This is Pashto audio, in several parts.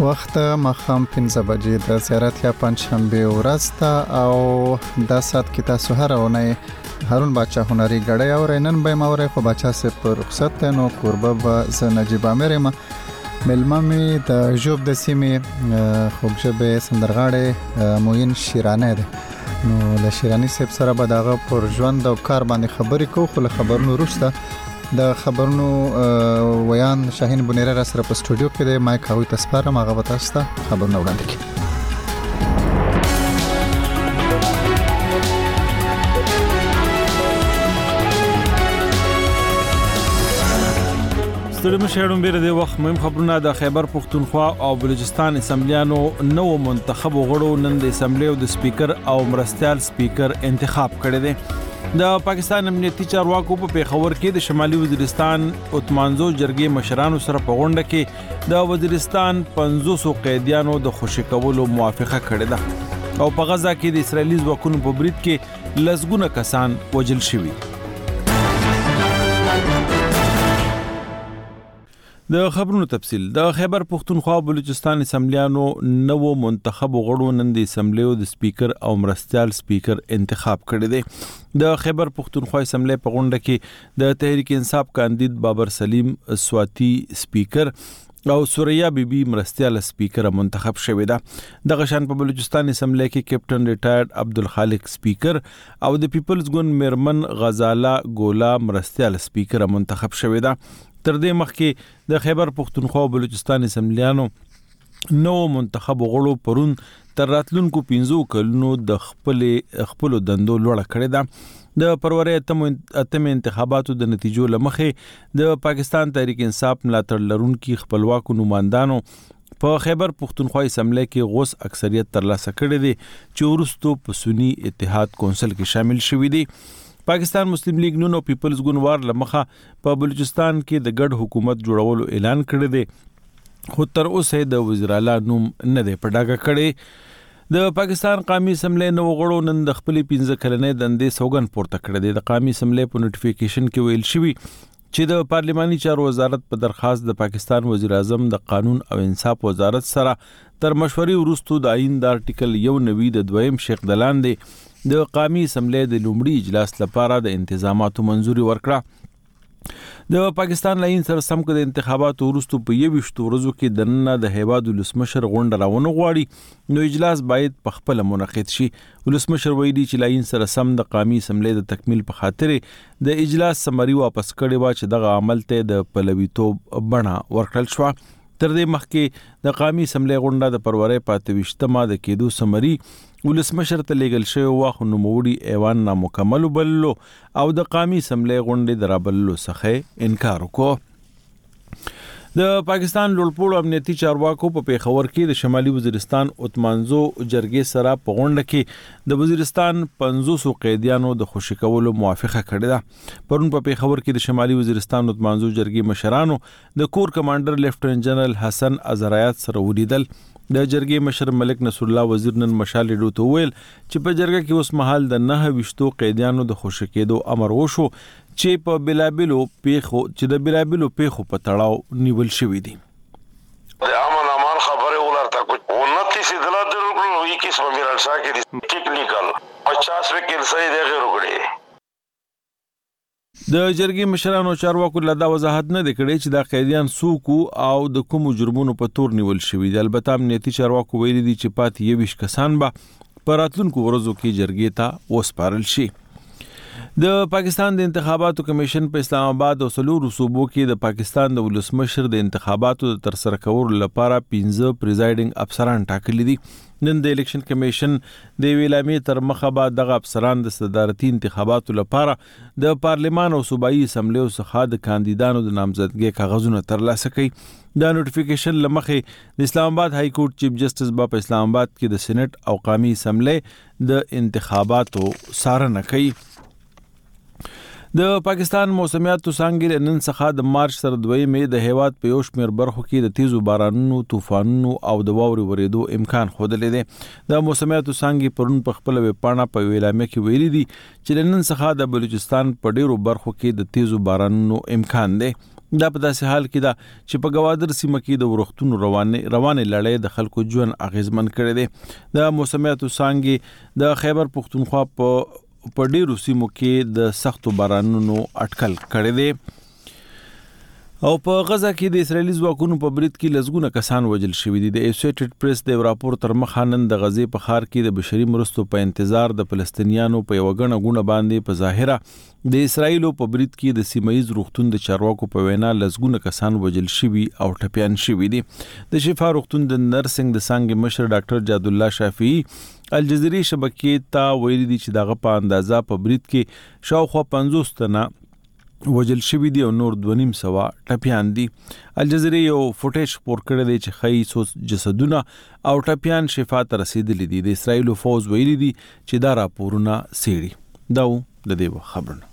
وخت مخام 15 بجې د زیارت یا پنځشنبه ورځ ته او د سات کې تاسو هر اونۍ هارون بچا هنري غړې او رینن به مورې خو بچا سه پر رخصت ته نو قربه به ز نجیب امر ما ملما می د جوب د سیمې خوږجبه سندرغاړې موین شیرانه ده نو له شیرانی صاحب سره به دغه پر ژوند او کار باندې خبرې کوو خو له خبرونو وروسته د خبرونو ویان شاهین بنیره را سره په سټوډیو کې دی مایک هغه ته سپارم هغه به تاسو ته خبرونه وړاندې کړي ستړي مشهړم بیر د وخت مهم خبرونه د خیبر پښتونخوا او بلوچستان اسمبلیانو نو منتخب غړو نن د اسمبلی او د سپیکر او مرستيال سپیکر انتخاب کړی دی د پاکستان امنیتي چارواکو په پیښور کې د شمالي وزیرستان اتمانزو جرګې مشرانو سره په غونډه کې د وزیرستان 500 قیدیانو د خوشی کولو موافقه کړې ده او په غزا کې د اسرایلی ځواکونو په برید کې لسګونه کسان وژل شوي د خبرونو تفصیل د خیبر پښتونخوا او بلوچستان اسمبلیانو نوو منتخبو غړو نن د اسمبلیو د سپیکر او مرستیال سپیکر انتخاب کړی دی د خیبر پښتونخوا اسمبلی په غونډه کې د تحریک انصاف کاندید بابر سلیم سواتی سپیکر او سوریا بی بی مرستیال سپیکر منتخب شوې ده د غشان په بلوچستان اسمبلی کې کیپټن ریټایرډ عبدالخالق سپیکر او د پیپلز ګوند میرمن غزاله ګولا مرستیال سپیکر منتخب شوې ده تر دې مخکې د خیبر پښتونخوا او بلوچستان اسمبلیانو نو منتخب غړو پرون تر راتلونکو 15 کلونو د خپل خپل دندو لوړه کړې ده د پرورې اتم انتخاباتو د نتیجو لمخې د پاکستان تحریک انصاف ملاتړ لرونکو خپلواکو نوماندانو په خیبر پښتونخوا اسمبلی کې غوس اکثریت ترلاسه کړی دی چې ورستو په سنی اتحاد کونسل کې شامل شوی دی پاکستان مسلم لیگ نون او پیپلز ګوند وار لمخه په بلوچستان کې د ګډ حکومت جوړولو اعلان کړی دی خو تر اوسه د وزیراعلی نوم نه دی په ډاګه کړی د پاکستان قامي اسمبلی نو غړو نن د خپل 15 کلنې دندې سوګن پورته کړې ده د قامي اسمبلی په نوټیفیکیشن کې ویل شوی چې د پارلماني چارو وزارت په درخواست د پاکستان وزیر اعظم د قانون او انصاف وزارت سره تر مشورې وروسته د آئین د آرټیکل یو نوي د دویم شق د لاندې د قامي اسمبلۍ د لومړي اجلاس لپاره د انتظاماتو منظوري ورکړه د پاکستان له این سره سم کې د انتخاباتو وروسته په یوه شتو ورځو کې د نن د هیواد ولسمشر غونډه راونه غواړي نو اجلاس باید په خپل منعقد شي ولسمشر ویلي چې لاین سره سم د قامي اسمبلی د تکمیل په خاطر د اجلاس سمري واپس کړي وا چې دغه عمل ته د پلویتوب بڼه ورکړل شوه تر دې مخکې د قامي سملې غونډه د پرورې په 28مه د کېدو سمري ولسمشر ته لیږل شوی و خو نوموړي ایوان نامکمل وبللو او د قامي سملې غونډې د رابللو څخه انکار وکړ د پاکستان لوړپوړو امنیتي چارواکو په پیښور کې د شمالي وزیرستان اتمانزو جرګې سره په غونډه کې د وزیرستان 500 قیدیانو د خوشی کولو موافقه کړې ده پرون په پیښور کې د شمالي وزیرستان اتمانزو جرګې مشرانو د کور کمانډر لیفټننټ جنرال حسن ازرایات سره ولیدل د جرګې مشر ملک نصرالله وزیر نن مشال ریډو ته ویل چې په جرګه کې اوس مهال د نه وشتو قیدیانو د خوشی کېدو امر وشو چې په بلابلو پیښو چې د بلابلو پیښو په تړاو نیول شوی دي د امن امان خبره ولرته کچ و نتی سی دلا درو کړو یی کس په میرانشاه کې ټیکنیکل 50 وکیل سره د غیر وکړي د جرګې مشرانو چارواکو لا دا وضاحت نه دی کړی چې دا قیدیان څوک او د کومو جرمونو په تور نیول شوي دي البته امنیتي چارواکو ویلي دي چې پاتې یویش کسان به په راتلونکو ورځو کې جرګې ته وسپارل شي د پاکستان د انتخاباتو کمیشن په اسلام آباد او سلورو صوبو کې د پاکستان د ولسمشر د انتخاباتو د ترسره کولو لپاره 15 پریزایډینګ افسران ټاکلي دي نن د الیکشن کمیشن د یوې اعلامیې تر مخه به دغه افسران د صدارتي انتخاباتو لپاره د پارلمان او صوبایي اسمبلیو څخه د کاندیدانو د نامزدګۍ کاغذونه ترلاسه کوي دا نوټیفیکیشن لمخې د اسلام آباد های کورټ چیف جسټس به په اسلام آباد کې د سېنات او قامي اسمبلی د انتخاباتو څارنه کوي د پاکستان موسمیاتو څانګې له نن څخه د مارچ تر دوی مې د هیواد په یو شمېر برخو کې د تیزو بارانونو، طوفانونو او د واورې ورېدو امکان ښودلې دی. د موسمیاتو څانګې پرون په خپل ویبپاڼه په یو اعلامیه کې ویلي دي چې له نن څخه د بلوچستان په ډیرو برخو کې د تیزو بارانونو امکان دی. دا په داسې حال کې ده چې په ګوادر سیمه کې د ورختونو روانې روانې لړۍ د خلکو ژوند اغیزمن کړی دی د موسمیاتو څانګې د خیبر پښتونخوا په په ډیرو سیمو کې د سختو بارانونو اټکل کړی دی او په غزا کې د اسرایلی ځواکونو په برید کې لسګونه کسان وژل شوې دي د ایسوسییټډ پریس د راپور تر مخه نن د غزې په خار کې د بشري مرستو په انتظار د فلسطینیانو په یو غنه غونه باندې په ظاهره د اسرایلو په برید کې د سیمایي روغتون د چارواکو په وینا لسګونه کسان وژل شوي او ټپيان شوي دي د شفا روغتون د نرسنګ د څنګه مشر ډاکټر جاد الله شافعي الجزیرې شبکې ته ویلي دي چې دغه په اندازه په برید کې شاوخوا 50 تنه وجل شوی دی او نور 2.5 سوا ټپیان دي الجزیرې یو فوټیج خپور کړی دی چې خی سو جسدونه او ټپیان شفا ته رسیدلي دي د اسرایل فوج ویلي دي چې دا راپورونه سیړي دا د دې خبرونه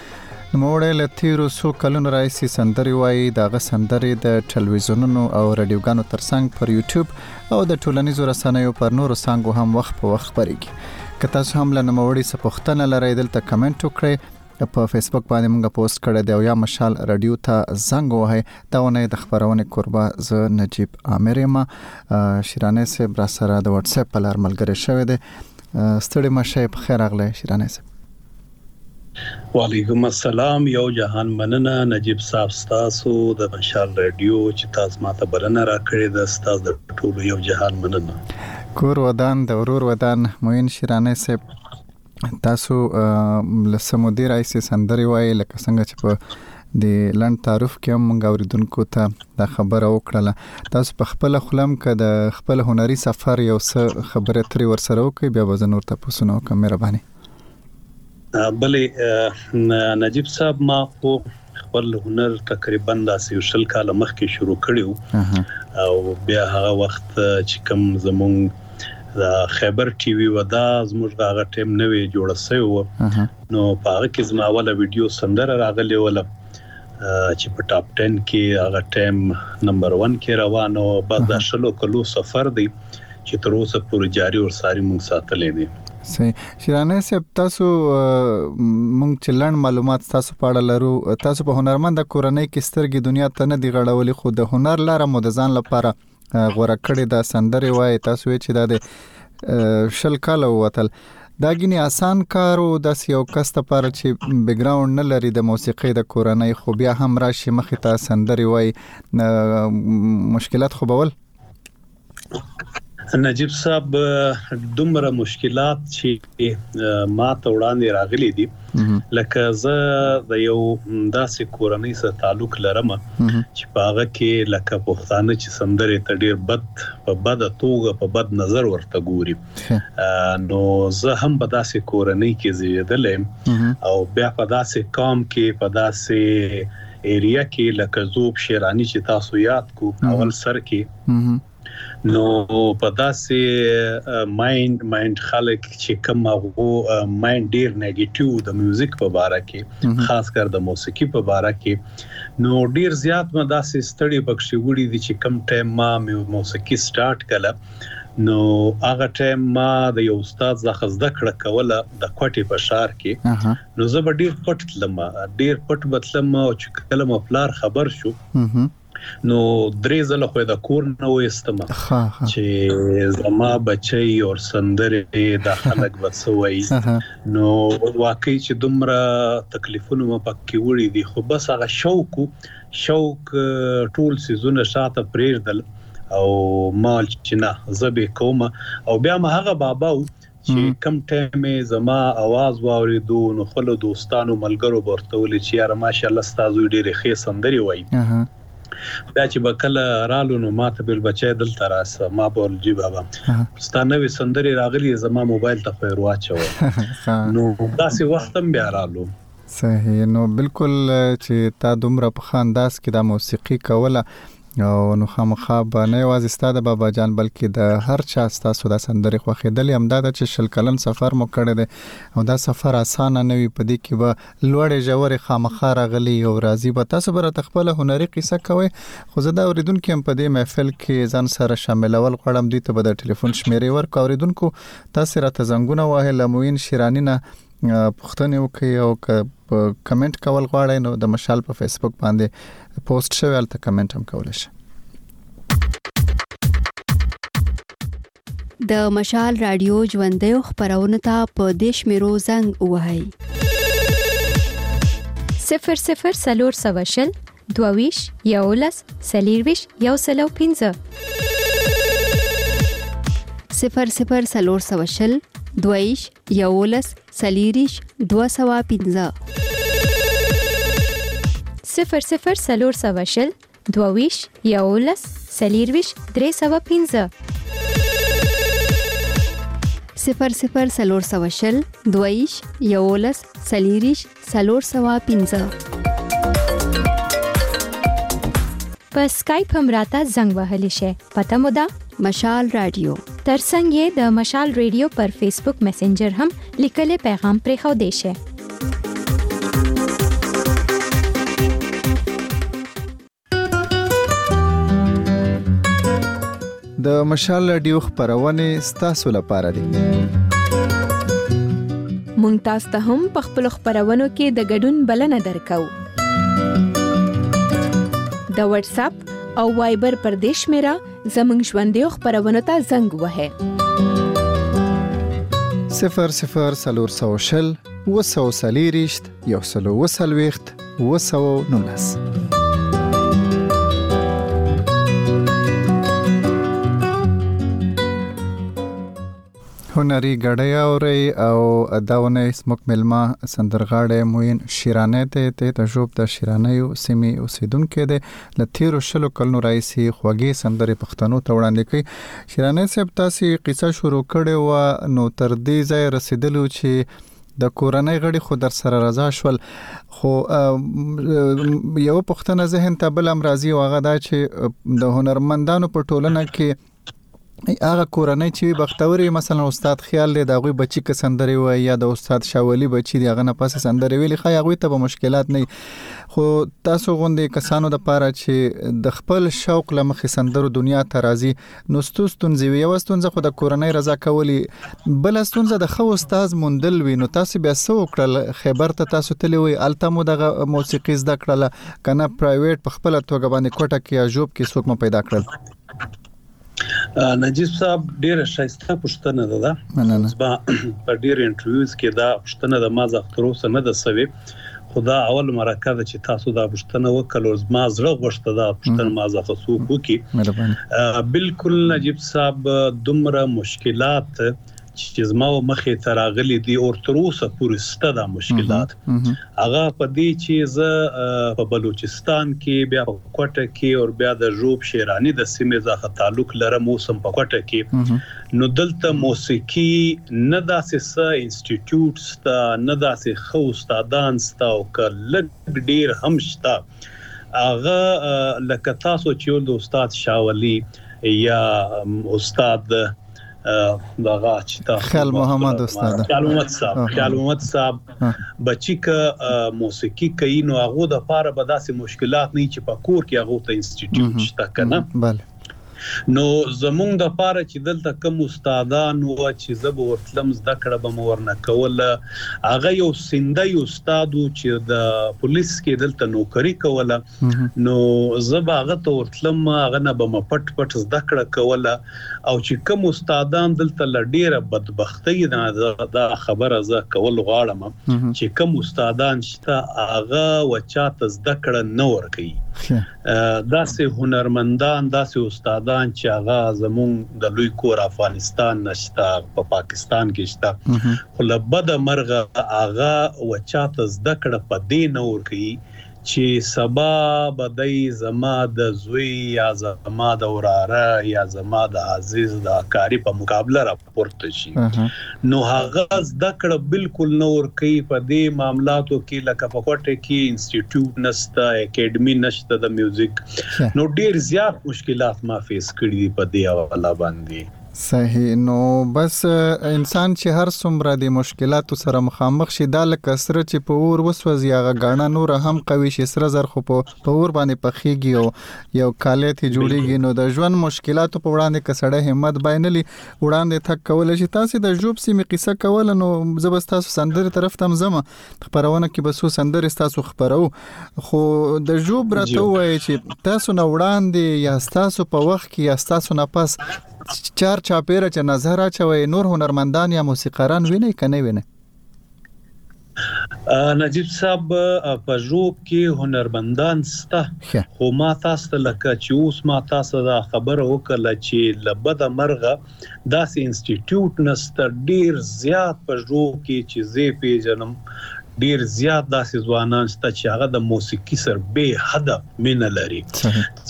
نوموړی له تیرو څو کلونو راهیسې سندرې وایي د هغه سندرې د ټلویزیونونو او رادیوګانو ترڅنګ پر یوټیوب او د ټولنیزو رسنیو پر نورو څنګه هم وخت په وخت خبرېږي که تاسو هم له نوموړي څخه پوښتنه لرئ دلته کمنټ وکړئ په فیسبوک باندې موږ پوسټ کړی دی او یا مشال رادیو ته زنګ وهي دا ونه د خبرونه قربا ز نجیب عامر ما شیرانه سه برا سره د واتس اپ په لار ملګری شوی دی ستړي مشه په خیر اغله شیرانه سه وعلیکم السلام یو جهان مننه نجیب صاحب ستاسو د مشال رادیو چې تاسو ماته بلنه راکړې ده ستاسو د ټولو یو جهان مننه کور ودان د ورور ودان موین شیرانه صاحب تاسو لسمو ډیر ایسي سندري وای لکه څنګه چې په د لند تعارف کې هم موږ اوریدونکو ته دا خبره وکړه تاسو په خپل خلم کې د خپل هنري سفر یو څه خبره تری ورسره وکړئ بیا به زه نور تاسو نو کوم مهرباني بله نجیب صاحب ما خو خپل هنر تقریبا داسې یو شل کال مخکې شروع کړی او بیا هغه وخت چې کوم زمونږ دا خیبر ټي وي ودا زموږ دا غ ټیم نه وی جوړ سوی و نو په هغه کې زما اوله ویډیو سندره راغلی وله چې په ټاپ 10 کې هغه ټایم نمبر 1 کې روان او بس د شلو کلو سفر دی چې تر اوسه پورې جاري او ساري مونږ ساتلې دي سي شیرانه صاحب تاسو مونږ چې لړن معلومات تاسو په اړه لرو تاسو په هنرمند کورنۍ کې سترګې دنیا ته نه دی غړولې خو د هنر لاره مو د ځان لپاره غوره کړې دا سندره وای تاسو چې دا د شل کال وتل دا غني آسان کار او د یو کس لپاره چې بیک ګراوند نه لري د موسیقۍ د کورنۍ خو بیا هم راشي مخ ته سندري وای مشکلات خو بول نجیب صاحب دومره مشکلات چې کې ما ته وړاندې راغلي دي لکه زه د یو داسې کورنۍ سره تعلق لرم چې په هغه کې لکه پښتانه چې سندره ته ډیر بد په بد توګه په بد نظر ورته ګوري نو زه هم په داسې کورنۍ کې زیږیدلم او بیا په داسې قام کې په داسې ایریا کې لکه زوب شیرانی چې تاسو یاد کو اول سر کې نو په داسې مایند مایند خلک چې کوم هغه مایند ډیر نیگیټیو د میوزیک په باره کې خاص کر د موسیقي په باره کې نو ډیر زیات ما داسې ستړي پکښې وړي دي چې کم ټایم ما موسیقي سٹارټ کړه نو هغه ټایم ما د یو استاد ځخه زده کړه کوله د کوټې په شار کې نو زه به ډیر پټ تلم ډیر پټ بتلم او چې کله ما پلار خبر شو نو درې ځله خو دا کور نه وېستم چې زما بچي او سندره د خلک وسوي نو واقعي چې دومره تکلیفونه مې پکې وړي دي خو بس هغه شوق شوق ټول سيزونه شاته پرېږدل او مال چې نه زبې کومه او بیا ما هغه بابا چې کم ټایم یې زما اواز واورېدو نو خپلو دوستانو ملګرو به ورته ویل چې یاره ماشاءالله ستا زوی ډېرې ښې سندرې وایي بیا چې به کله رالو نو ما ته بل بچی دلته راسه ما به ول جی بابا ستا نوې سندرې راغلي زما موبایل ته خو یې واچوه نو داسې وخت هم بیا رالو صحیح نو بالکل چې تا دومره په خانداس کې د موسیقي کوله او نو خامخا به نه یوازې ستا د بابا جان بلکې د هر چا ستاسو دا سندرې خوښېدلې همدا ده چې شل کلن سفر مو کړی دی او دا سفر اسانه نه وي په دې کې به لوړې ژورې خامخا راغلي او راځي به تاسو به راته خپله هنري قصه کوئ خو زه د اورېدونکي هم په دې محفل کې ځان سره شاملول غواړم دوی ته به د ټلیفون شمیرې ورکړو اورېدونکو تاسو راته زنګونه وهل مو ان شیرانینه پوښتنه وکړئ او که کمنټ کول غواړئ نو د مشال په فیسبوک باندې پوسټ شوی الته کمنټ هم کولای شئ د مشال رادیو ژوندې خبرونه ته په دیش میرو زنګ وهاي 00 سلور سوشل دوه ویشت، یولس، څلور ویشت، یو سل او پنځه. صفر صفر څلور سوه شل، دویش، یولس، څلیریش، دوه سوه پنځه. صفر صفر څلور سوه شل، دویش، یولس، څلیریش، درې سوه پنځه. صفر صفر څلور سوه شل، دویش، یولس، څلیریش، څلور سوه پنځه. په سکایپ هم راته زنګ وهلی شئ. پته مو ده؟ مشال رادیو. ترڅنګ یې د مشال رادیو پر فیسبوک میسنجر هم لیکلی پیغام پرېښودی شئ. د مشال رادیو خبرونه ستاسو لپاره دي مونږ تاسو ته هم په خپل خبرونو کې د ګډون بلنه درکو د واتس اپ او وایبر پر دیش میرا زمنګ ژوندې خبرونه ته زنګ وهه 00 سلور سوشل و سو سلیریشت یو سل او څلوېښت اووه سوه او نولس هنري ګړی اوري او دا ونه سمک ملما سندرغاړی موین شیرانه ته ته تجربه د شیرانه یو سیمه اوسیدونکو دی ل تیرو شلو کلونو راځي خوږی سندرې پښتنو ته وړاندې کوي شیرانه صاحب تاسو قصه شروع کړې و نو تر دې ځای رسیدلو چې د کورنۍ غړي خو در سره رضا شول خو یو پښتنه ذهن ته بل امراضي او هغه دا چې د هنرمندانو په ټولنه کې هغه کورنۍ چې بختوري مثلا استاد خیال دی دا غوي بچی که سندري وای یا د استاد شاولی بچی دی هغه نه پاسه سندري ویلي خای هغه ته به مشکلات نه خو تاسو غوندي کسانو د پاره چې د خپل شوق لمخې سندرو دنیا ته راځي نو ستو ستونزې وي یو ستونزه خو د کورنۍ رضا کولی بل ستونزه د خو استاد موندل وي نو تاسو بیا سو کړل خیبر ته تاسو تللی وي الته مو دغه موسیقي زده کړل کنه پرایویټ په خپل توګه باندې کوټه کې یا جوب کې څوک مو پیدا کړل نجیب صاحب ډیره شایسته پښتنه ده زما په ډیر انټرویوز کې دا پښتنه د ما زه تر اوسه نه ده سوي خو دا اول مرکه ده چې تاسو دا پوښتنه وکړه زما زړه غوښته دا پوښتنه ما ځخه څوک وکي بالکل نجیب صاحب دومره مشکلات چې زما مخې ته راغلي دي او تر اوسه پورې ست دا مشکلات هغه په دې چې زه په بلوچستان کې بیا په کوټه کې او بیا د ژوب شیرانی د سیمې ځخه تعلق لرم اوسم په کوټه کې نو دلته موسیقي نه داسې څه انسټیټیوټ شته، نه داسې ښه استادان شته او که لږ ډېر هم شته، هغه لکه تاسو چې ول د استاد شاه ولي یا استاد دغه چې تاسو خیال محمد استاد خیال محمد صاحب خیال محمد صاحب بچی که موسیقي کوي نو هغه د پاره به داسې مشکلات نه چې په کور کې هغه ته انسټیټیوټ شته کنه نو زمونږ دپاره چې دلته کوم استادان وه چې زه به ورتلم زده کړه به مو ورنه کوله هغه یو سیندی استاد و چې د پولیس کې دلته نوکري کوله نو زه به هغه ته ورتلم هغه نه به مې پټ پټ زده کړه کوله او چې کوم استادان دلته له ډیره بدبختۍ نه دا خبره زه کول غواړم چې کوم استادان شته هغه وچاته زده کړه نه ورکوي داسې هنرمندان داسې استادان چې هغه زمونږ د لوی کور افغانستان نشته په پاکستان کې شته خو له بده مرغه هغه وچاته زده کړه په دې نه ورکي چې سبا بدای زما د زوی یا زما د وراره یا زما د عزیز د کاری په مقابله را پورته شي نو هغه زده کړه بالکل نه ورکوي په دې معاملاتو کې لکه په کوټه کې انسټیټیوټ نشته اکیډمي نشته د میوزیک نو ډیر زیات مشکلات ما فیس کړی دي په دې حواله باندې صحیح نو بس انسان چې هر څومره د مشکلاتو سره مخامخ شي دا لکه سره چې په اور وسوځي هغه غاڼه نور هم قوي شي سره زر خو په اور باندې پخېږي او یو کاله ته جوړیږي نو د ژوند مشکلاتو په وړاندې کسړه همت باینلی وړاندې تک کول شي تاسو د جوب سیمه قصه کول نو زه به تاسو سندره طرف تم زم خبرونه کې بسو سندره تاسو خبرو خو د جوب راته وایي چې تاسو نه وړاندې یا تاسو په وخت کې یا تاسو نه پس چار چاپیره چې نظر اچوي نور هنرمندان یا موسیقاران ویني کنه ویني نجیب صاحب په ژوب کې هنرمندان سته خو ما تاسو ته لکه چې اوس ما تاسو دا خبره وکړه چې لبد مرغه داسې انسټیټیوټ نسته ډیر زیات په ژوب کې چې زه پیژنم ډیر زیات داسې ځوانان شته چې هغه د موسیقي سر به حد مين لري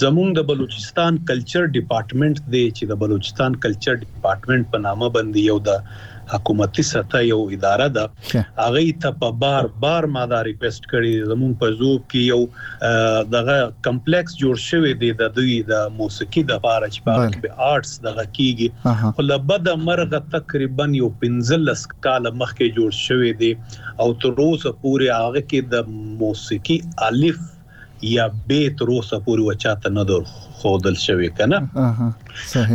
زمونږ د بلوچستان کلچر ډپارټمنټ دی چې د بلوچستان کلچر ډپارټمنټ په نامه باندې یو د حکومتي سطح یو اداره ده هغوی ته په بار بار ما دا ریکویسټ کړی دی زموږ په ذوب کې یو دغه کمپلیکس جوړ شوی دی د دوی د موسیقي د پاره چې په کې به آرټس دغه کیږي خو له بد مرغه تقریبا یو 15 کال مخکې جوړ شوی دی او تر اوسه پورې هغه کې د موسیقي الف یا به تر اوسه پورې و چاته نه در خودل شوی کنه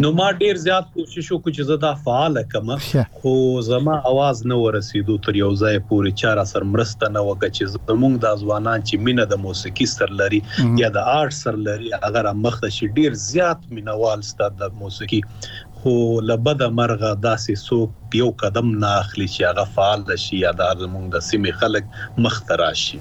نو ما ډیر زیات کوشش وکړ چې زه دا فعال کم خو زما आवाज نه ورسېدو تر یو ځای پورې چاره سر مرسته نه وکړه چې زمونږ د ځوانان چې مینه د موسیقي سر لري یا د آرټ سر لري هغه را مخ شي ډیر زیات مینوال ستاسو د موسیقي خو لبد مرغه داسې څوک یو قدم نه اخلي چې هغه فعال شي یا د زمونږ د سیمې خلک مخ تراشي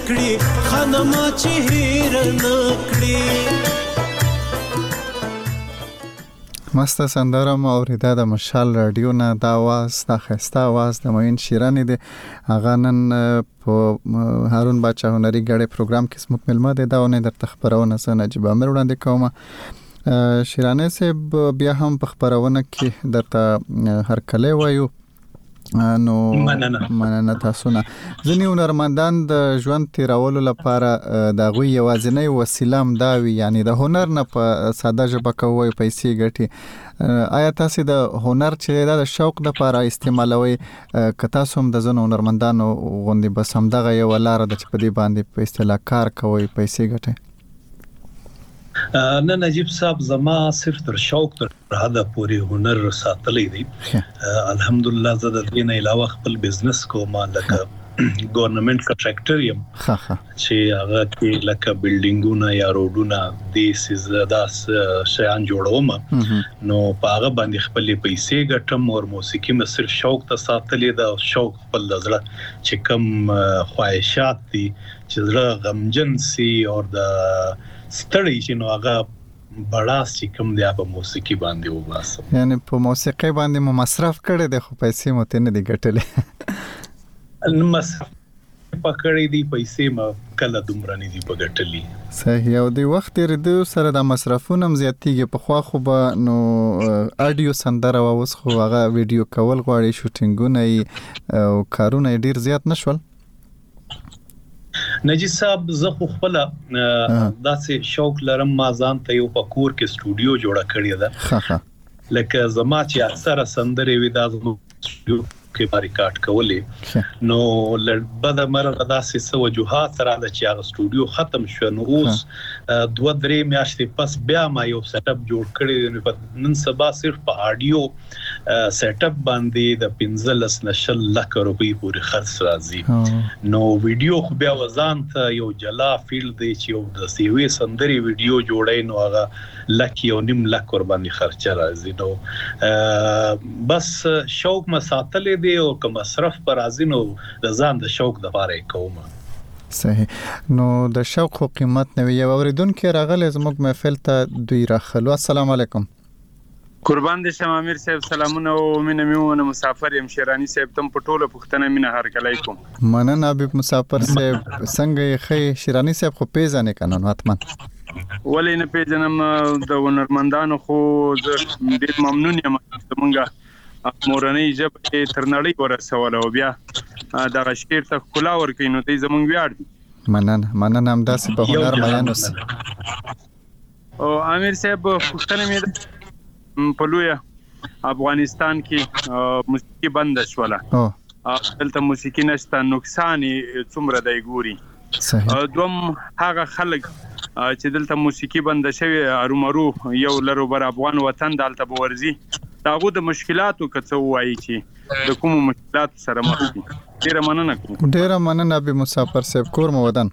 کړي خانما چې هیر نه کړي مست سندره ما اوریده د مشال رادیو نه دا واز دا خسته واز د موین شیرانی دی هغه نن په هارون بچا هنري غړې پروګرام کې سمک ملما دی دا ونه در تخبرونه سن نجيب امر وړاندې کومه شیرانه صاحب بیا هم په خبرونه کې درته هر کله وایو نو مننه تاسو نه ځنی هنرمندان د ژوند تیرولو لپاره د غوي یوازینی وسیله هم دا وی یعنی د هنر نه په ساده ژبه کوي پیسې ګټي آیا تاسو د هنر چې د شوق د لپاره استعمالوي که تاسو هم د زنو هنرمندانو غوندي بس هم دغه یو لار د چې په دې باندې په اصطلاح کار کوي پیسې ګټي نه نجیب صاحب زما صرف تر شوق تر حد پورې هنر ساتلې دي الحمدلله زه د دې نه علاوه خپل بزنس کوم لکه ګورنمنت کنټراکټر یم چې هغه کې لکه بلډینګونه یا روډونه د سیزداس شیان جوړوم نو په هغه باندې خپلې پیسې ګټم او موسیقي مې صرف شوق ته ساتلې ده او شوق خپل د زړه چې کوم خواهشات دي چې زړه غمجن سي او د ستړي چې نو هغه بړاس چې کوم دی په موسیقي باندې وباسم یعنی په موسیقي باندې مو مصرف کړي د خو پیسې مو ته نه دي ګټلې مصرف پکړې دي پیسې مو کله دومره ندي په ګټلي. صحیح او د وخت تیریدو سره دا مصرفونه هم زیاتیږي پخوا خو به نو اډیو سندره وا اوس خو هغه ویډیو کول غواړي شوټینګونه ای او کارونه ای ډیر زیات نشول نجیب صاحب زه خو خپل داسې شوق لرم ما ځان ته یو پکور کې سټوډیو جوړه کړې ده لکه زما چې اکثره سندرې وي دا زما کې ما ریکارډ کولې نو لړبد مرغه داسې سو وجوهات را د چې هغه سټوډیو ختم شو نو اوس دوه درې میاشتې پس بیا ما یو سیټ اپ جوړ کړی نو په نن سبا صرف په اډیو سیټ اپ باندې د 15 نشل لک روپۍ پورې خرڅ راځي نو ویډیو خو بیا وزان ته یو جلا فیلډ دی چې یو د سیوي سندري ویډیو جوړای نو هغه لک یو نیم لک ورباندې خرچه راځي نو بس شوق ما ساتلې دی او که مصرف پر راځي نو د ځان د شوق د پاره کوم صحیح نو د شوق خو قیمت نه وي یو اوریدونکو راغلی زموږ محفل ته دوی راخلو السلام علیکم قربان دې شم امیر صاحب سلامونه او مینه مې ومنه مسافر یم شیراني صاحب تم په ټوله پښتنه مینه هرکلی کوم. مننه حبیب مسافر صاحب څنګه یې ښه یې شیراني صاحب خو پیژنې که نه نو حتما. ولې نه پیژنم د هنرمندانو خو زه ډیر ممنون یم زمونږ مورنۍ ژبه یې تر نړۍ ورسوله او بیا دغه شعر ته ښکلا ورکوي نو دی زمونږ ویاړ دي. مننه مننه همداسې په هنر مین اوسې. او امیر صاحب پوښتنه مې ده په لوی افغانستان کې موسیقي بند شوله دلته موسیقي نشته نقصان څومره دی ګوري دوم هغه خلک چې دلته موسیقي بند شوی ارومرو یو لرو بر افغان وطن دالته بورزي داغو د مشکلاتو کڅو وایي چې د کومو مشکلاتو سره مخ دي ډیره مننه کوم ډیره مننه به مسافر صاحب کور مو ودان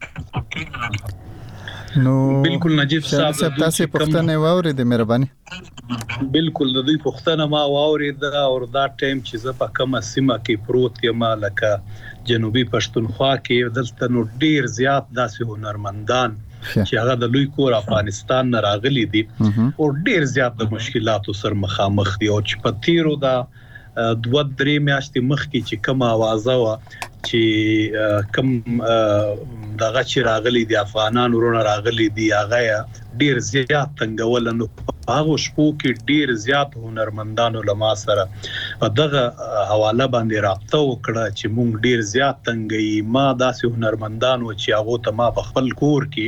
نو بالکل نجیب صاحب تاسو پښتنه واوري د مهرباني بالکل د دوی پښتنه ما واوري دا او دا ټایم چې زه په کومه سیمه کې پروت یم لکه جنوبي پښتونخوا کې دلته نو ډیر زیات داسې هنرمندان چې هغه د لوی کور افغانستان نه راغلي دي او ډیر زیات د مشکلاتو سره مخامخ دي او چې په تیرو دا دوه درې میاشتې مخکې چې کوم اوازه و چې کوم دغه چې راغلي دي افغانان ورونه راغلي دي هغه ډیر زیات تنګول نو هغه شپو کې ډیر زیات هنرمندانو لما سره په دغه حواله باندې رابطه وکړه چې مونږ ډیر زیات تنګي ما داسې هنرمندانو چې هغه ته ما په خپل کور کې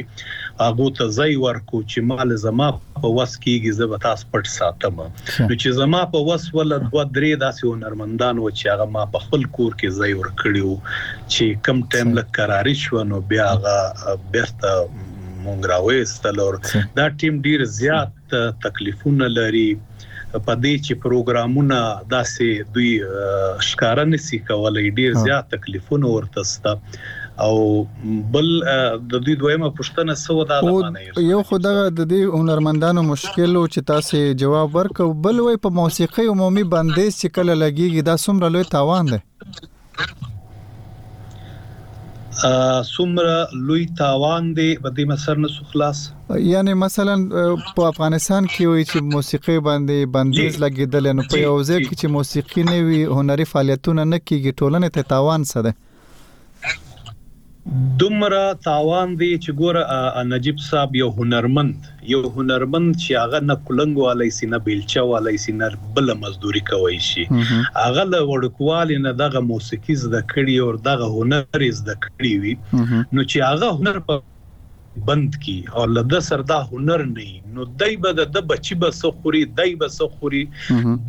هغه ته ځای ورکو چې مال زما په وس کېږي زه به تاسو پټ ساتم نو چې زما په وس وله دوه درې داسې هنرمندان وو چې هغه ما په خپل کور کې ځای ورکړي وو چې کم ټایم لک قراري شو نو بیا هغه بیرته مونږ راوېستل او دا ټیم ډیر زیات تکلیفونه لري په دې چې پروګرامونه داسې دوی ښکارا نسی کولای ډیر زیات تکلیفونه ورته ستا او بل د دې دویمه پښتنه سو دا د معنی یو خو دغه د دې هنرمندانو مشکل او چې تاسو جواب ورکو بل وای په موسیقي عمومي بندیز چې کله لګیږي دا څومره لوی تاوان دی څومره لوی تاوان دی په دې مسر نه خلاص یعنی مثلا په افغانستان کې وي چې موسیقي باندې بندیز لګیدل نو په یو ځای کې چې موسیقي نه وي هنري فعالیتونه نه کیږي ټولنه ته تاوان څه ده دومره تاوان دی چې ګوره نجیب صاحب یو هنرمند یو هنرمند چې هغه نه کلنګ والای سي نه بیلچه والای سي نه بل مزدوري کوي شي هغه له وړکوالي نه دغه موسیقي زده کړي او دغه هنر زده کړي وي نو چې هغه هنر په بند کی او له ده سر دا هنر نه یی نو دی به د ده بچی به څه خوری دی به څه خوری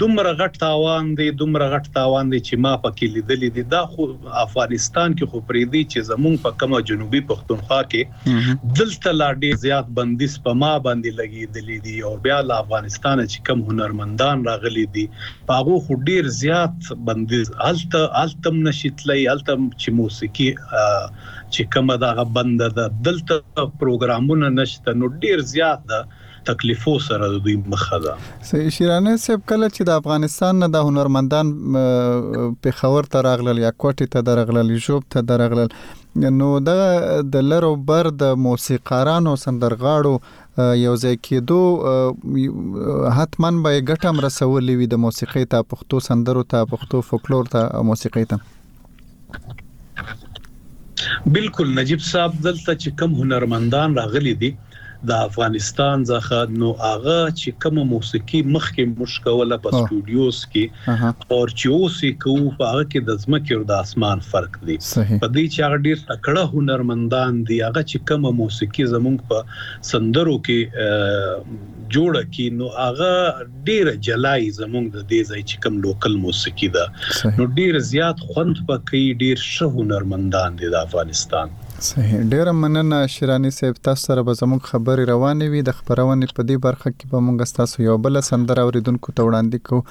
دومره غټ تاوان دی دومره غټ تاوان دی چی ما پکی لیدلی دی دا خو افغانستان کی خو پریږدی چی زمونږ په کومه جنوبی پښتونخوا کی دلته لا ډیر زیات بندیز په ما باندی لګیدلی دی او بیا له افغانستانه چی کوم هنرمندان راغلی دی په هغو خو ډیر زیات بندیز هلته هلته هم نشی تلای هلته هم چی موسیقی چی کومه دغه بنده ده دلته پروګرامونه نشته نو ډیر زیات ده تکلیفو سره د دوی مخه ده. شیرانه صاحب کله چې د افغانستان نه دا هنرمندان پېښور ته راغلل یا کوټې ته درغلل ژوب ته درغلل نو دغه د لر او بر د موسیقارانو سندرغاړو یو ځای کېدو حتما به یې ګټه هم رسولې وي د موسیقۍ ته پښتو سندرو ته پښتو فوکلور ته موسیقۍ ته بلکل نجیب صاحب دلته چی کوم هنرمندان راغلی دی دا افغانستان ځخه نو هغه چی کوم موسیقی مخکی موږ کوله په سټوډیوز کی او چی اوس کو په هغه کی د زمکی او د اسمان فرق دی په دی چی هغه ډیر تکړه هنرمندان دی هغه چی کوم موسیقی زموږ په سندرو کی جوړه کی نو هغه ډېره جلا يي زموږ د دې ځای چې کوم لوکل موسیقي ده نو ډېر زیات خوند په کوي ډېر ښه هنرمندان دې د افغانستان. صحیح ډېره مننه شیراني صیب تاسو سره به زموږ خبرې روانې وي د خپرونې په دې برخه کې به موږ ستاسو یوه بله سندره اوریدونکو ته وړاندې کوو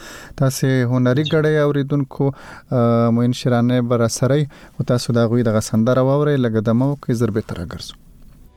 تاسو هنري ګړی اوریدونکو معین شیراني به راسره وي خو تاسو د هغوی دغه سندره واورئ لږه دمه وکړئ زر بېرته راګرځو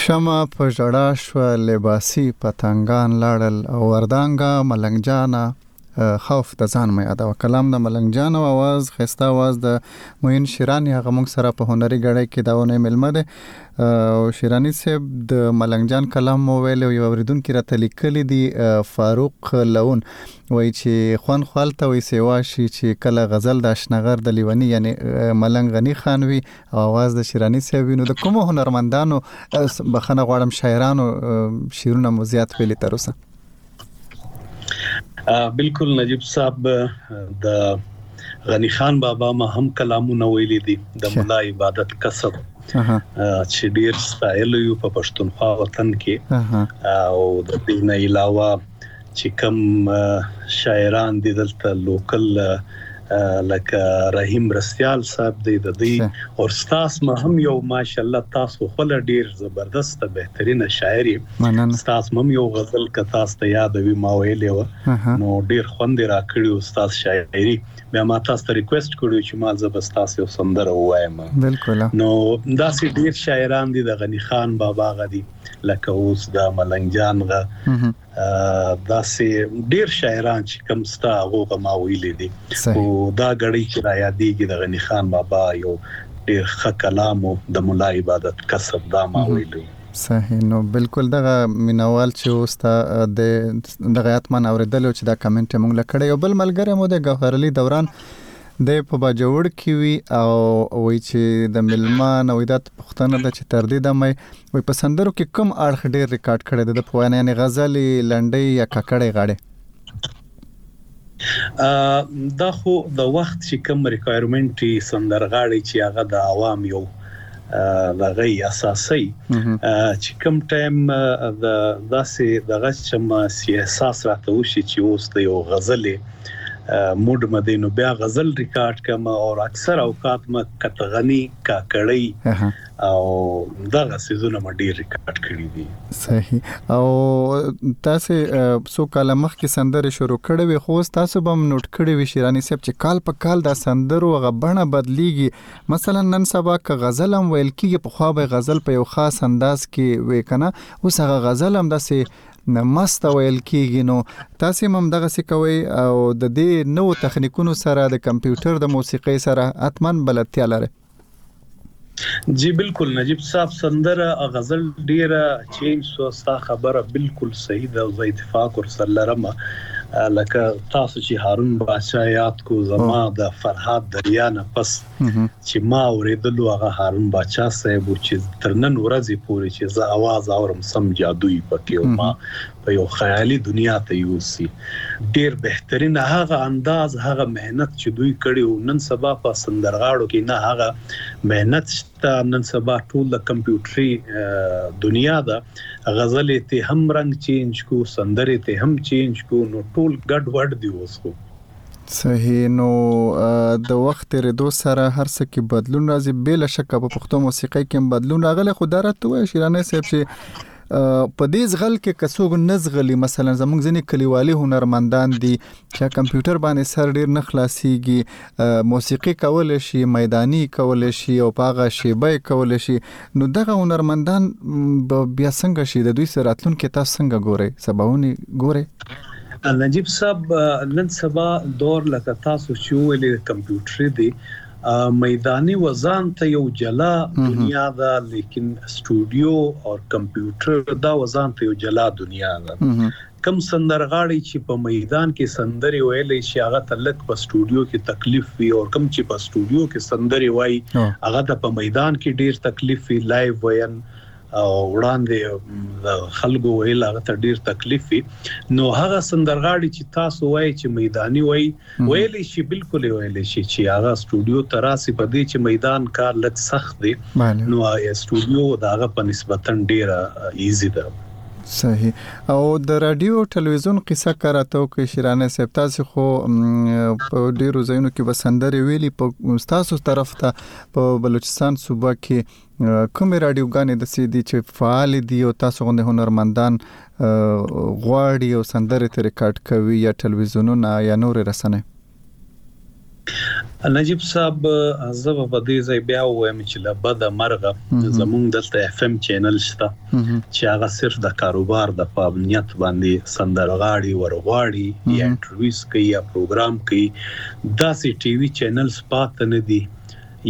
شمع په ژړا شوه، لباسي پتنګان لاړل او وردانګه ملنګ جانه خوف د ځان مې یادوه کلام د ملنګ جان او اواز خسته اواز د معین شیرانی هغه موږ سره په هنري ګړۍ کې دا ونه ملمه ده او شیرانی صاحب د ملنګ جان کلام مو ویل او یو اوریدونکو راته لیکلی دی فاروق لون وای چې خوان خوالته وي سیوا شي چې کله غزل د اشنغر د لیونی یعنی ملنګ غنی خان وي او आवाज د شیرانی صاحب وینو د کومو هنرمندانو بخنه غواړم شاعرانو شیرونه مو زیات ویلي تر اوسه بالکل نجیب صاحب د غنی خان بابا ما هم کلامونه ویلي دي د مولا عبادت کسب چې ډیر ستایل یو په پښتونخوا وطن کې او د دې نه علاوه چی کوم شاعران دی دلته لوکل لکه رحیم رستیال صاحب دی د دی او ستاس ما هم یو ماشاءالله تاسو خپل ډیر زبردست بهترین شاعر ستاس مم یو غزل ک تاسو ته یاد وی ما ویلی و نو ډیر خوند را کړی او ستاس شاعری بیا ما تاسو ته ریکوست کړو چې ما زبستاس یو سندره وایم بالکل نو داسې ډیر شاعران دي د غنی خان بابا غدي لکه اوس د ملنګ جان غ داسې ډیر شاعران چې کم ستا هغه غما ویلې دي او دا غړي چې را یادېږي د غنی خان بابا یو ډیر ښه کلام او د مولا عبادت کسب دا ما ویلو صحیح نو بالکل دغه مینوال چې اوس ته د دغه اتمن اوریدل چې دا کمنټ مونږ لکړې یو بل ملګری مو د ګوهرلی دوران دی په باجوړ کې وي او وایي چې د ملما نه وایي دا پوښتنه ده چې تر دې دمه وایي په سندرو کې کوم اړخ ډېر ریکارډ کړی دی د په وینا یعنې غزلې لنډۍ یا ککړې غاړې دا خو د وخت چې کوم ریکوایرمنټ سندرغاړي چې هغه د عوام یو دغه اساسي چې کوم ټایم د داسې دغه چې ما سیاسي راته وشي چې اوس د یو غزلې موډ مده نو بیا غزل ریکارډ کوم او اکثر اوقات ما کتغنی کاکړی او دغه سيزونه ما ډیر ریکارډ کړی دي صحیح او تاسو څو کال مخکې سندره شروع کړې وي خو تاسو به نوٹ کړې وي شیرانی صاحب چې کال په کال دا سندرو غبنه بدليږي مثلا نن سبا که غزل هم ویل کیږي په خو به غزل په یو خاص انداز کې وې کنه اوس هغه غزل هم داسې نه مسته ویل کیږي نو تاسو هم دغه څه کوي او د دې نو تخنیکونو سره د کمپیوټر د موسیقۍ سره اتمن بلدتیا لري جی بالکل نجیب صاحب سندره غزل ډیره چینج سو ستا خبره بالکل صحیح ده زه اتفاق ور سره لرم لکه تاسو چې هارون بادشاہ یاد کو زما د فرهاد دریا نه پس چې ما اورېدلو هغه هارون باچا صاحب و چې تر نن ورځې پورې چې زه اواز اورم سم جادوي پکې او ما په یو خیالي دنیا ته یوسي ډیر بهترین هغه انداز هغه مهنت چې دوی کړي او نن سبا په سندرغاړو کې نه هغه مهنت شته نن سبا ټول د کمپیوټري دنیا ده غزلې ته هم رنگ چینج کو سندرې ته هم چینج کو نو ټول ګډ وډ دی اوس خو صحیح نو د وخت تیریدو سره هر څه کې بدلون راځي بې له شکه په پښتو موسیقۍ کې بدلون راغلی خو دا راته وایي شیرانه صاحب چې په دې ځغل کې کڅوګ نه ځغلي مثلا زمونږ ځینې کلیوالي هنرمندان دي چې کمپیوټر باندې سر ډیر نه خلاصيږي موسیقي کول شي میداني کول شي او پاغه شیبه کول شي نو دغه هنرمندان به بیا څنګه شي؟ د دوی راتلونکی تاسو څنګه ګورئ؟ سباوونې ګورئ؟ نجیب صاحب نن سبا دور لکه تاسو چې وویل د کمپیوټري دی، میداني و ځان ته یو جلا دنیا ده لیکن سټوډیو او کمپیوټر دا و ځان ته یو جلا دنیا ده. کوم سندرغاړی چی په میدان کی سندری ویلی شی هغه ته لږ په سټوډیو کی تکلیف وی او کوم چی په سټوډیو کی سندری وایی هغه ته په میدان کی ډیر تکلیف وی لایو ویل او وړاندی د خلګو ویل هغه ته ډیر تکلیف وی نو هغه سندرغاړی چی تاسو وایی چی میدانی وایی ویلی شی بلکل یې ویلی شی چی هغه سټوډیو ته راسی په دی چی میدان کار لږ سخت دی نو سټوډیو د هغه په نسبتا ډیره ایزی ده. صحیح او د راډیو او ټلویزیون قصه که راته وکړئ شیرانه صاحب تاسو خو په ډیرو ځایونو کې به سندرې ویلي په تاسو طرف ته په بلوچستان صوبه کې کومې راډیوګانې د سې دي چې فعال دي او تاسو غوندې هنرمندان غواړي او سندره تر ریکارډ کوي یا ټلویزیونونه یا نور رسنۍ نجیب صاحب زه په دې ځای بیا وایم چې له بده مرغه زمونږ دلته اف ام چینل شته چې هغه صرف د کاروبار د پابنیت باندې سندرغاړي ورغواړي یا انټرویوز کوي یا پروګرام کوي دا سي ټي وي چینلز پات نه دي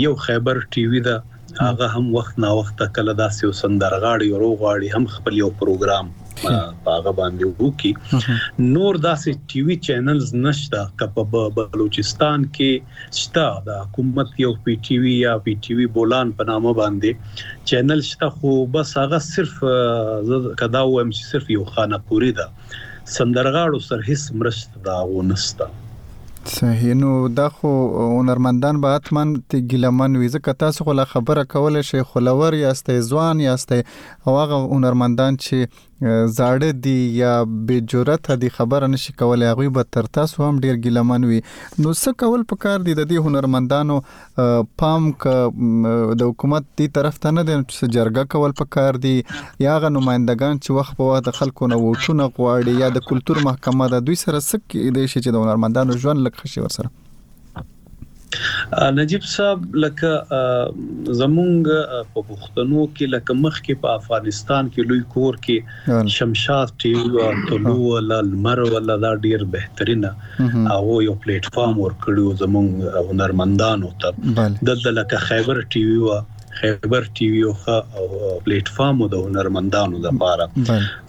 یو خیبر ټي وي ده هغه هم وخت نا وخت کله داسې یو سندرغاړي او روغاړي هم خپل یو پروګرام په هغه باندې وکي نور داسې ټي وي چینلز نشته که په بلوچستان کې شته د حکومت یو پی ټي وي یا پی ټي وي بولان په نامه باندې چینل شته خو بس هغه صرف کدا وایم چې صرف یو خانه پوری ده سندرغاړو سره هیڅ مرسته د هغو نسته. صحیح نو دا خو هنرمندان به حتما ته ګیلمن وي ځکه تاسو خو لا خبره کولای شئ خلور یاستئ ځوان یاستئ او هغه هنرمندان چې زاړه دي یا بې جرأته دي خبره نشي کولای هغوی به تر تاسو هم ډیر ګیلمن وي نو څه کول پکار دي د دې هنرمندانو پام که د حکومت دی طرف ته نه دی چې څه جرګه کول پکار دي یا غو نمائندګان چې وخت په وخت د خلکو نه ووټونه غواړي یا د کلچر محکمه ده دوی سره څه کېدې شي چې د هنرمندانو ژوند لکه شي ورسره نجیب صاحب لکه زمونږ په پښتنو کې لکه مخ کې په افغانستان کې لوی کور کې شمشاد ټي وي او طلوع ولا لمر ولا دا ډیر بهترینه هغه یو پلیټ فارم ورکړو زمونږ هنرمندانو ته دلته لکه خیبر ټي وي او خیبر ټي وي او پلیټ فارم د هنرمندانو لپاره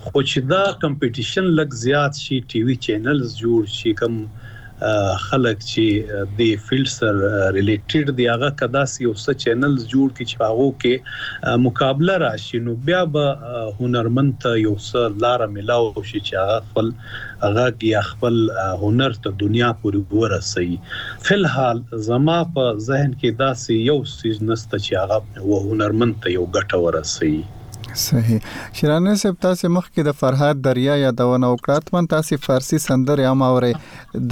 خو چې دا کمپټیشن لګ زیات شي ټي وي چینلز جوړ شي کوم خلک چی دی فیلډ سر ریلیټیډ دی هغه که داسی یو څه چینلز جوړ کی چی په هغو کی مقابله راشی نو بیا به هنرمند ته یو څه لاره ملاو شی چی هغه خپل غږ یا خپل هنر تر دنیا پوری ورسوی فی الحال زما په ذهن کی داسی یو څیز نسته چی هغه هنرمند ته یو ګټه ورسوی. صحیح شیرانه صاحب تاسو مخکې د فرهاد دریا یادونه وکړه اتمن تاسو فارسی سندره هم اورئ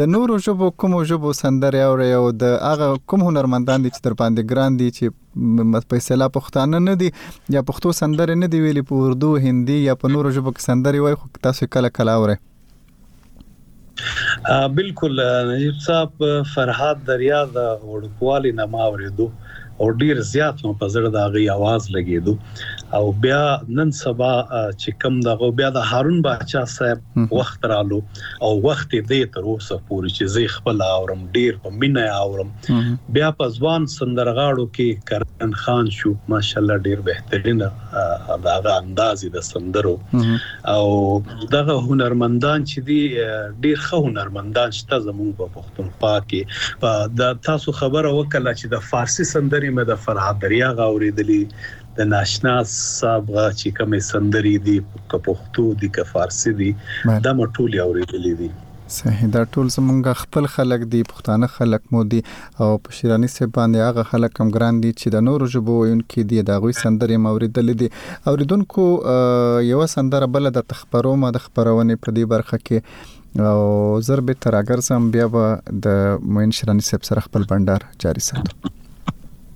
د نورو ژبو کوم ژبو سندره اورئ او د هغه کوم هنرمندان دي چې تر باندې ګران دي چې په اصطلاح پښتانه نه دي یا پښتو سندره نه دی ویلي په اردو هندي یا په نورو ژبو کې سندره وای خو تاسو کله کله اورئ بالکل نجیب صاحب فرهاد دریا د وړوکوالي نه ما اورېدو او ډیر زیات مو په زړه د غي आवाज لګېدو او بیا نن سبا چې کم دغه بیا د هارون باچا صاحب وخت رالو او وخت دې تر اوسه پورې چې زه خپل اورم ډیر په مینه اورم بیا په ځوان سندرغاړو کې کرن خان شو ماشاءالله ډیر بهترینه د هغه اندازې د سندرو او دغه هنرمندان چې دی ډیر ښه هنرمندان شته زموږ په پښتونخوا کې دا تاسو خبره وکړه چې د فارسی سندرې مې د فرهاد دریا غوړېدلې د ناشنا صاحب غا چې کومې سندرې دي که پښتو دي که فارسی دي دا مټولې اورېدلې دي صحیح دا ټول زمونږ خپل خلک دي پښتانه خلک مو دي او په شیراني صیب باندې هغه خلک هم ګران دي چې د نورو ژبو ویونکي دي د هغوی سندرې مې اورېدلې دي اورېدونکو یوه سندره بله درته خپروم د خپرونې په دې برخه کې او زر بېرته راګرځم بیا به د معین شیراني صاحب سره خپل بنډار جاري ساتو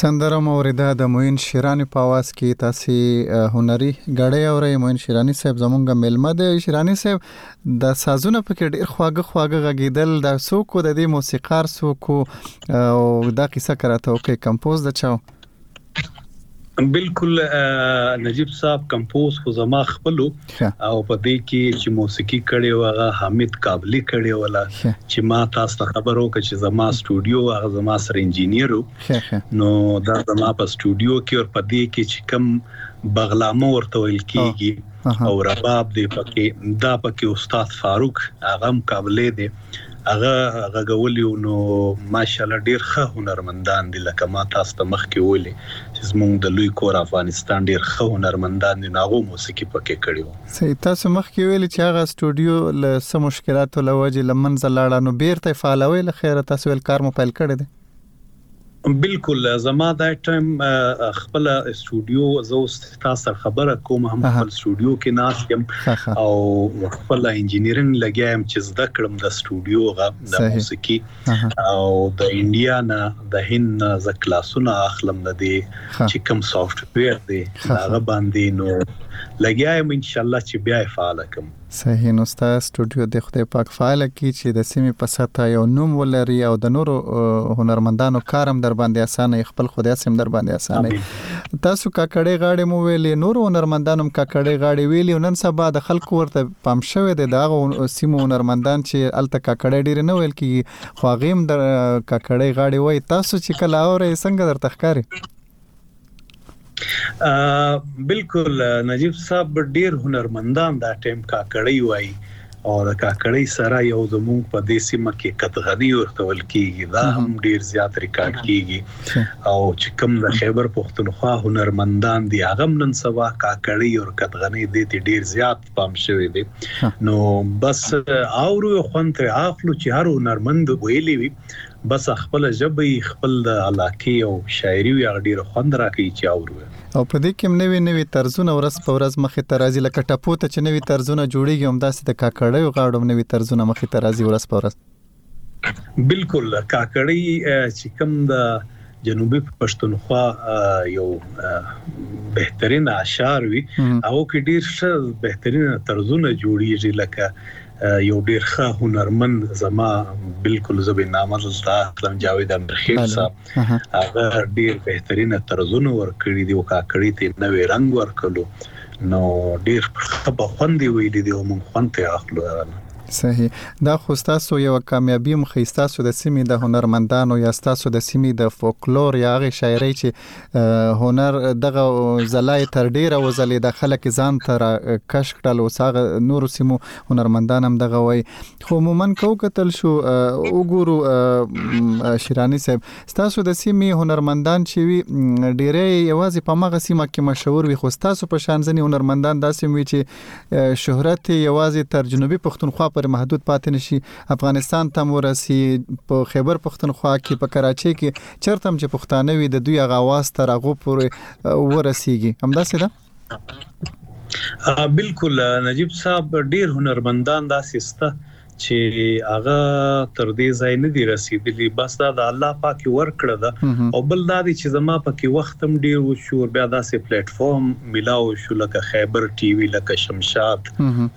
سندره مو اوریده د معین شیرانی په आवाज کې تاسو هنري غړې اورې معین شیرانی صاحب زمونږ ملمه دی شیرانی صاحب د سازونه پکې ډیر خواږه خواږه غږیدل دا څوک د دې موسیقار څوک او دا قصه کراته او کې کمپوز د چاو بلکل نجیب صاحب کمپوز خو زما خپلو او په دې کې چې موسیقي کړې و هغه حامد کابلی کړې و لا چې ما تاسو ته خبرو کې چې زما سټوډیو هغه زما سره انجینیر نو دا زما په سټوډیو کې او په دې کې چې کم بغلامه ورته ویل کیږي او رباب دی پکې دا پکې استاد فاروق هغه کابلی دی هغه غږولي وو نو ماشاءالله ډیر ښه هنرمندان دي لکه ما تاسو ته مخکې وویلې چې زمونږ د لوی کور افغانستان ډیر ښه هنرمندان دي نو هغو موسیقي پکې کړې وو. صحیح تاسو مخکې ویلې چې هغه سټوډیو له څه مشکلاتو له وجې له منځه لاړه نو بیرته یې فعالوئ له خیره تاسو ویل کار مو پیل کړی دی. بلکل زما دا ټایم خپل استودیو زه اوس تاسو سره خبره کوم هم خپل استودیو کې ناست یم او خپل انجینرینګ لګیا یم چې زده کړم د استودیو غا د موسیقي او د انډیا نه د هند ز کلاسونه اخلم د دې چې کوم سافټویر دی هغه باندې نو لګیا یم ان شاء الله چې بیا فعال کوم صحیح نو ستا سټوډیو دې خدای پاک فعاله کړي چې د سیمې په سطح یو نوم ولري او د نورو هنرمندانو کار هم در باندې اسانه خپل خو داسې هم در باندې اسانه تاسو کاکړې غاړې مو ویلې نورو هنرمندانو هم کاکړې غاړې ویلې نن سبا د خلکو ورته پام شوی دی دا سیمو هنرمندان چې الته کاکړې ډیر نه ویل کیږي خو غیم د کاکړې غاړې وای تاسو چې کله اورې څنګه درته ښکاری بالکل نجیب صاحب ډیر هنرمندان دا ټیم کاکړی وای او د کاکړی سره یو زمونږ په دې سیمه کې کتغنی ورته ول کیږي دا هم ډیر زیات ریکارډ کیږي او چې کوم د خیبر پښتونخوا هنرمندان دي هغه نن سبا کاکړی او کتغنی دې ډیر زیات پام شوی دی نو بس اورو خوند تر اخلو چې هر هنرمند ویلی وي بس خپل ژبه خپل د علاقې او شاعري وي هغه ډیر خوند راکوي چې اورو او په دې کې نوې نوې طرزونه ورځ په ورځ مخې ته راځي لکه ټپو ته چې نوې طرزونه جوړېږي همداسې د کاکړیو غاړو نوې طرزونه مخې ته راځي ورځ په ورځ بلکل کاکړۍ چی کوم د جنوبی پښتونخوا یو بهترین اشعار وی هغه کی ډیر ښه بهترین طرزونه جوړیږي لکه یو ډیر ښه هنرمند زما بالکل زبې نامه دلته اخلم جاوید امرخیل صاحب هغه ډیر بهترین طرزونه ورکړي دی او کاکړی ته نوې رنگ ورکړو نو ډیر ښه په خوند ویلي دی او مونږ خوند ته اخلو صحیح دا خو ستاسو یوه کامیابي هم ښیي ستاسو د سیمې د هنرمندانو یا ستاسو د سیمې د فوکلور یا هغې شاعرۍ چې هنر دغه ځلا یې تر ډېره وځلېده خلک یې ځان ته را کش کړل اوس هغه نورو سیمو هنرمندان هم دغه وایي خو عموما که وکتل شو وګورو شیراني صاحب ستاسو د سیمې هنرمندان چې وي ډېری یوازې په هماغه سیمه کې مشهور وي خو ستاسو په شان ځینې هنرمندان داسې وي چې شهرت یې یوازې تر جنوبي پښتونخوا پورې محدود پاتې نشي افغانستان ته مو رسي په خیبر پښتونخوا کې په کراچۍ کې چرته هم چې پښتانه وي د دوی هغه اواز تر هغو پورې ورسیږي همداسې ده بالکل نجیب صاحب ډیر هنرمندان داسې سته چی هغه تر دی ځای ندی رسیدلی بس دا د الله پاک ورکړه ده او بل دا دی چی زما پکی وخت هم ډیر وشو او بیا داسی پلیټ فارم ملاو شو لکه خیبر ټی وی لکه شمشاد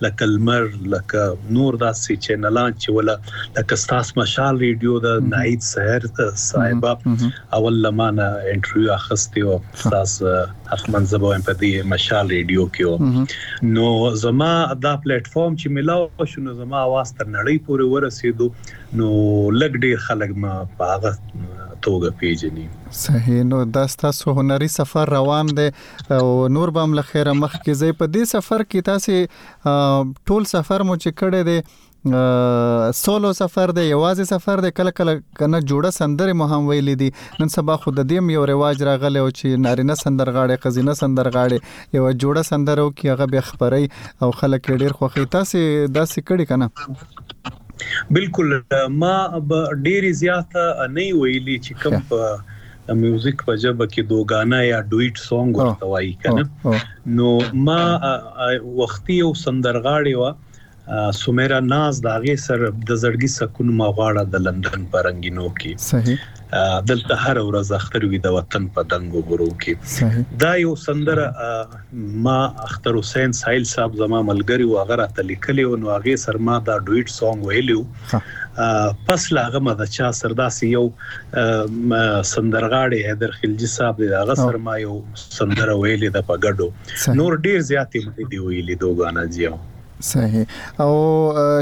لکه لمر لکه نور داسی چینلان چی ولا لکه ستاس مشال ریډیو ده ناهید سحر صاحبه اول له ما نه انټرویو اخستې او تاسو حتمن زه به وایم په دې مشال ریډیو کې و نو زما دا پلیټ فارم چې ملاو شو نو زما आवाज تر نړۍ پورې ورسېدو نو لګ ډیر خلک ما په هغه توګه پیژني صحیح نو دا ستاسو هنري سفر روان دی او نور به هم لخيره مخ کې زی په دې سفر کې تاسو ټول سفر مو چې کړی دی سولو سفر دی یوازې سفر دی کله کله کنه جوړه سندره مو هم ویلې دي نن سبا خو د دې یو رواج راغلی او چې نارینه سندرغاړي قزینه سندرغاړي یو جوړه سندره او کې هغه به خبري او خلک ډیر خوخي تاسو داسې کړي کنه بالکل ما ډیر زیاته نه ویلې چې کوم په د میوزیک په جبه کې دوګانا یا ډویټ سونګ ورته وایي کنه نو ما وختي او سندرغاړي وا سمیرا ناز د هغې سر د زړګي سکون ما غواړه د لندن په رنګینو کې صحیح دلته هر ورځ اختر وي د وطن په دنګو غرو کې دا یو سندره ما اختر حسین سایل صاحب زما ملګری او هغه راته لیکلی او نو هغه سر ما دا ډویټ سونګ ویلو پس لا هغه مده چا سرداسي یو سندرغاړي حیدر خلجی صاحب دی هغه سر ما یو سندره ویلې د پګډو نور ډیر زیاتې مې دی ویلې دوه غانا جیو صحیح او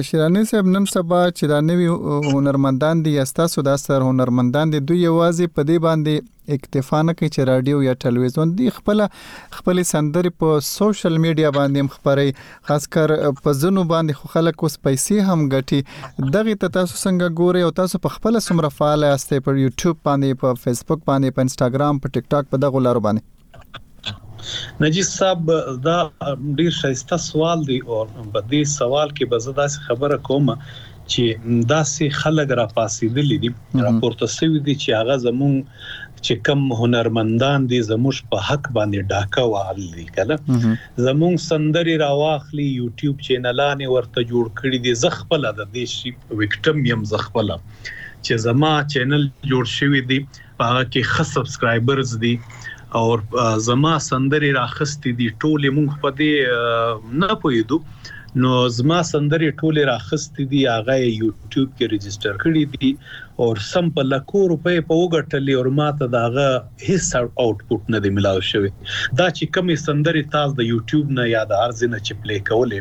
شیرانی صاحب نن سبا چې دا نوی هنرمندان دي یا ستاسو د اثر هنرمندان دي دوی یوازې په دې باندې اکتفا نه کوي چې رادیو یا ټلویزیون دی خپل خپل سندرې په سوشل میډیا باندې هم خبري خاص کر په زنو باندې خو خلک اوس پیسې هم ګټي دغه ته تاسو څنګه ګوري او تاسو په خپل سمره فعال یاست په یوټیوب باندې په فیسبوک باندې په انستګرام په ټیک ټاک په دغه لارو باندې نجیب صاحب دا ډیر شایسته سوال دی او په دې سوال کې به زه داسې خبره کوم چې داسې خلک را پاسېدلې دي راپورته شوی دي چې هغه زمون چې کم هنرمندان دي زموږ په حق باندې ډاکه وال دي کله زمون سندري راواخلي یوټیوب چینلانه ورته جوړ کړی دي زه خپل د دې شي وکټم يم زه خپل چې زما چینل جوړ شوی دی په هغه کې خه سبسکرایبرز دي او زما سندري راخستې دي ټولې مونږ په دې نه پوهیدو نو زما سندري ټولې راخستې دي هغه یوټیوب کې ريجستره کړې دي او سم په لکو روپې په وګټلې او ماته داغه هیڅ آوټپوټ نه دی ملاو شوی دا چې کمی سندري تاسو د یوټیوب نه یا د ارزنه چې پلی کولې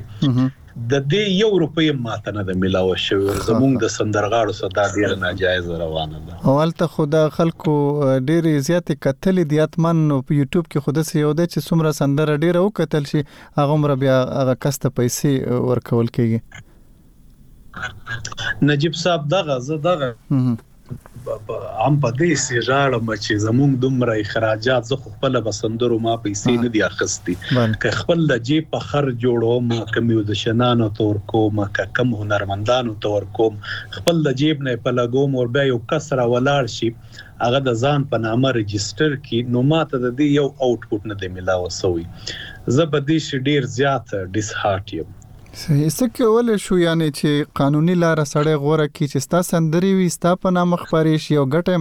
د دې یو روپۍ هم ماته نه ده میلاوه شوې او زموږ د سندرغاړو سره دا ډېره ناجایزه روانه ده. او هلته خو د خلکو ډېرې زیاتې کتلې دي حتماً نو په یوټیوب کې خو داسې یو دی چې څومره سندره ډېره وکتل شي هغومره بیا هغه کس ته پیسې ورکول کېږي. نجیب صاحب دغه زه دغه. هم په دې سي ژاړم چې زمونږ دومره اخراجات زه خو خپل به سندرو ما پیسې نه دي اخستي که خپل د جیب په خرج جوړوم که میوزیشنانو ته ورکوم که کوم هنرمندانو ته ورکوم خپل د جیب نه یې په لګوم او بیا یو کس را ولاړ شي هغه د ځان په نامه رجسټر کړي نو ما ته د دې یو اوټ پوټ نه دی ملاو سوی زه په دې شي ډیر زیات ډیس هارټ یم. صحیح څه کولای شو یعنی چې قانوني لار سړی غوره کی چې ستا سندري وي ستا په نامه خبرې شي او ګټه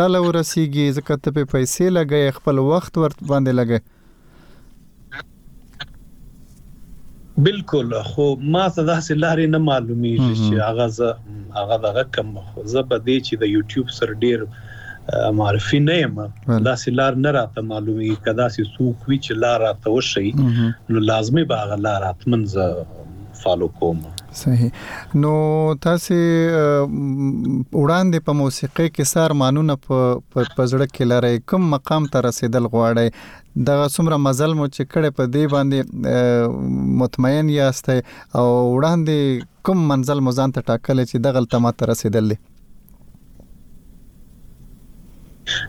تاله ورسیږي ځکه ته په پیسې لګي خپل وخت ور باندې لګي بالکل خو ما ته داسې لارې نه معلومیږي چې هغه زه هغه دغه کم خو زه به دې چې د یوټیوب سر ډیر معرفي نه یم دا سي لار نه راته معلومي کدا سي سوق وی چې لار راته وشي نو لازمي به غلا لار اتمن ز فالو کوم صحیح نو تاسو وړاندې په موسیقي کې سار مانونه په پزړه کې لري کوم مقام ته رسیدل غواړي دغه څومره مزل مو چې کړه په دې باندې مطمئن یاست او وړاندې کوم منزل مو ځان ته ټاکل چې دغه تمه ته رسیدل دي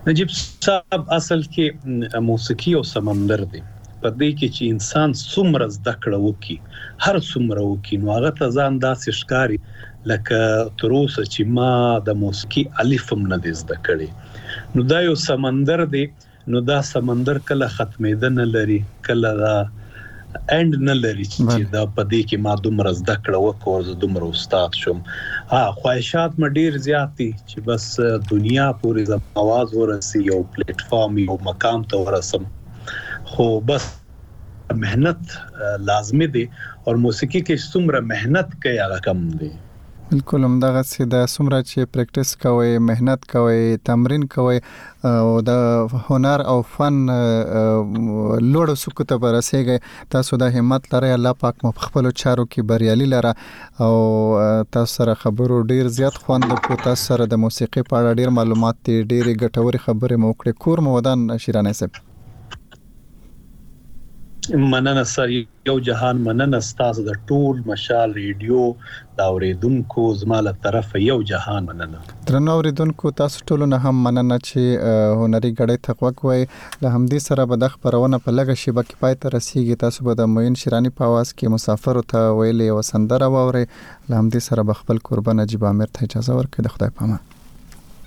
نجیب صاحب اصل کې موسیقي او سمندر دی په دې کې چې انسان څومره زده کړه وکي هر څومره وکي نو هغه ته ځان داسې ښکاری لکه تر اوسه چې ما د موسیقي الف هم نه زده کړي نو دا یو سمندر دی نو دا سمندر کله ختمیده نه لری کله دا اینډ نه لری چی دا په دی کی ما دومره زده کړه وکړه او زه دومره استاد شوم ها خواهشات مه ډیر زیات دی چی بس دنیا پوری زما اواز ورسی یو پلیټ فارم یو مقام ته ورسم خو بس محنت لازمی دی او موسیقی کی څومره محنت کئ هغه کم دی. بلکل همدغسې ده څومره چې پرکټس کوئ محنت کوئ تمرین کوئ او د هنر او فن لوړو سکو ته برسېږئ تاسو دا همت لرئ الله پاک مو په خپل چارو کې بریالي لره او تاسو سره خبرو ډیر زیات خوند وکړو تاسو سره د موسیقي په اړه ډیر معلومات دي ډیرې ګټورې خبرې مو وکړې کور مو ودان شیرانه صاحب مننه سر یو جهان مننه ستاسو د ټول مشال ریډیو د اوریدونکو زما له طرفه یو جهان مننه. درنو اوریدونکو تاسو ټولو نه هم مننه چې هنري ګړۍ ته غوږ وای له همدې سره به دا خبرونه په لږه شیبه کې پای ته رسیږي تاسو به د معین شیرانی په اواز کې مسافرو ته ویلې یو سندره واورئ له همدې سره به خپل کوربه نجیب عامر ته اجازه ورکړي د خدای په امان.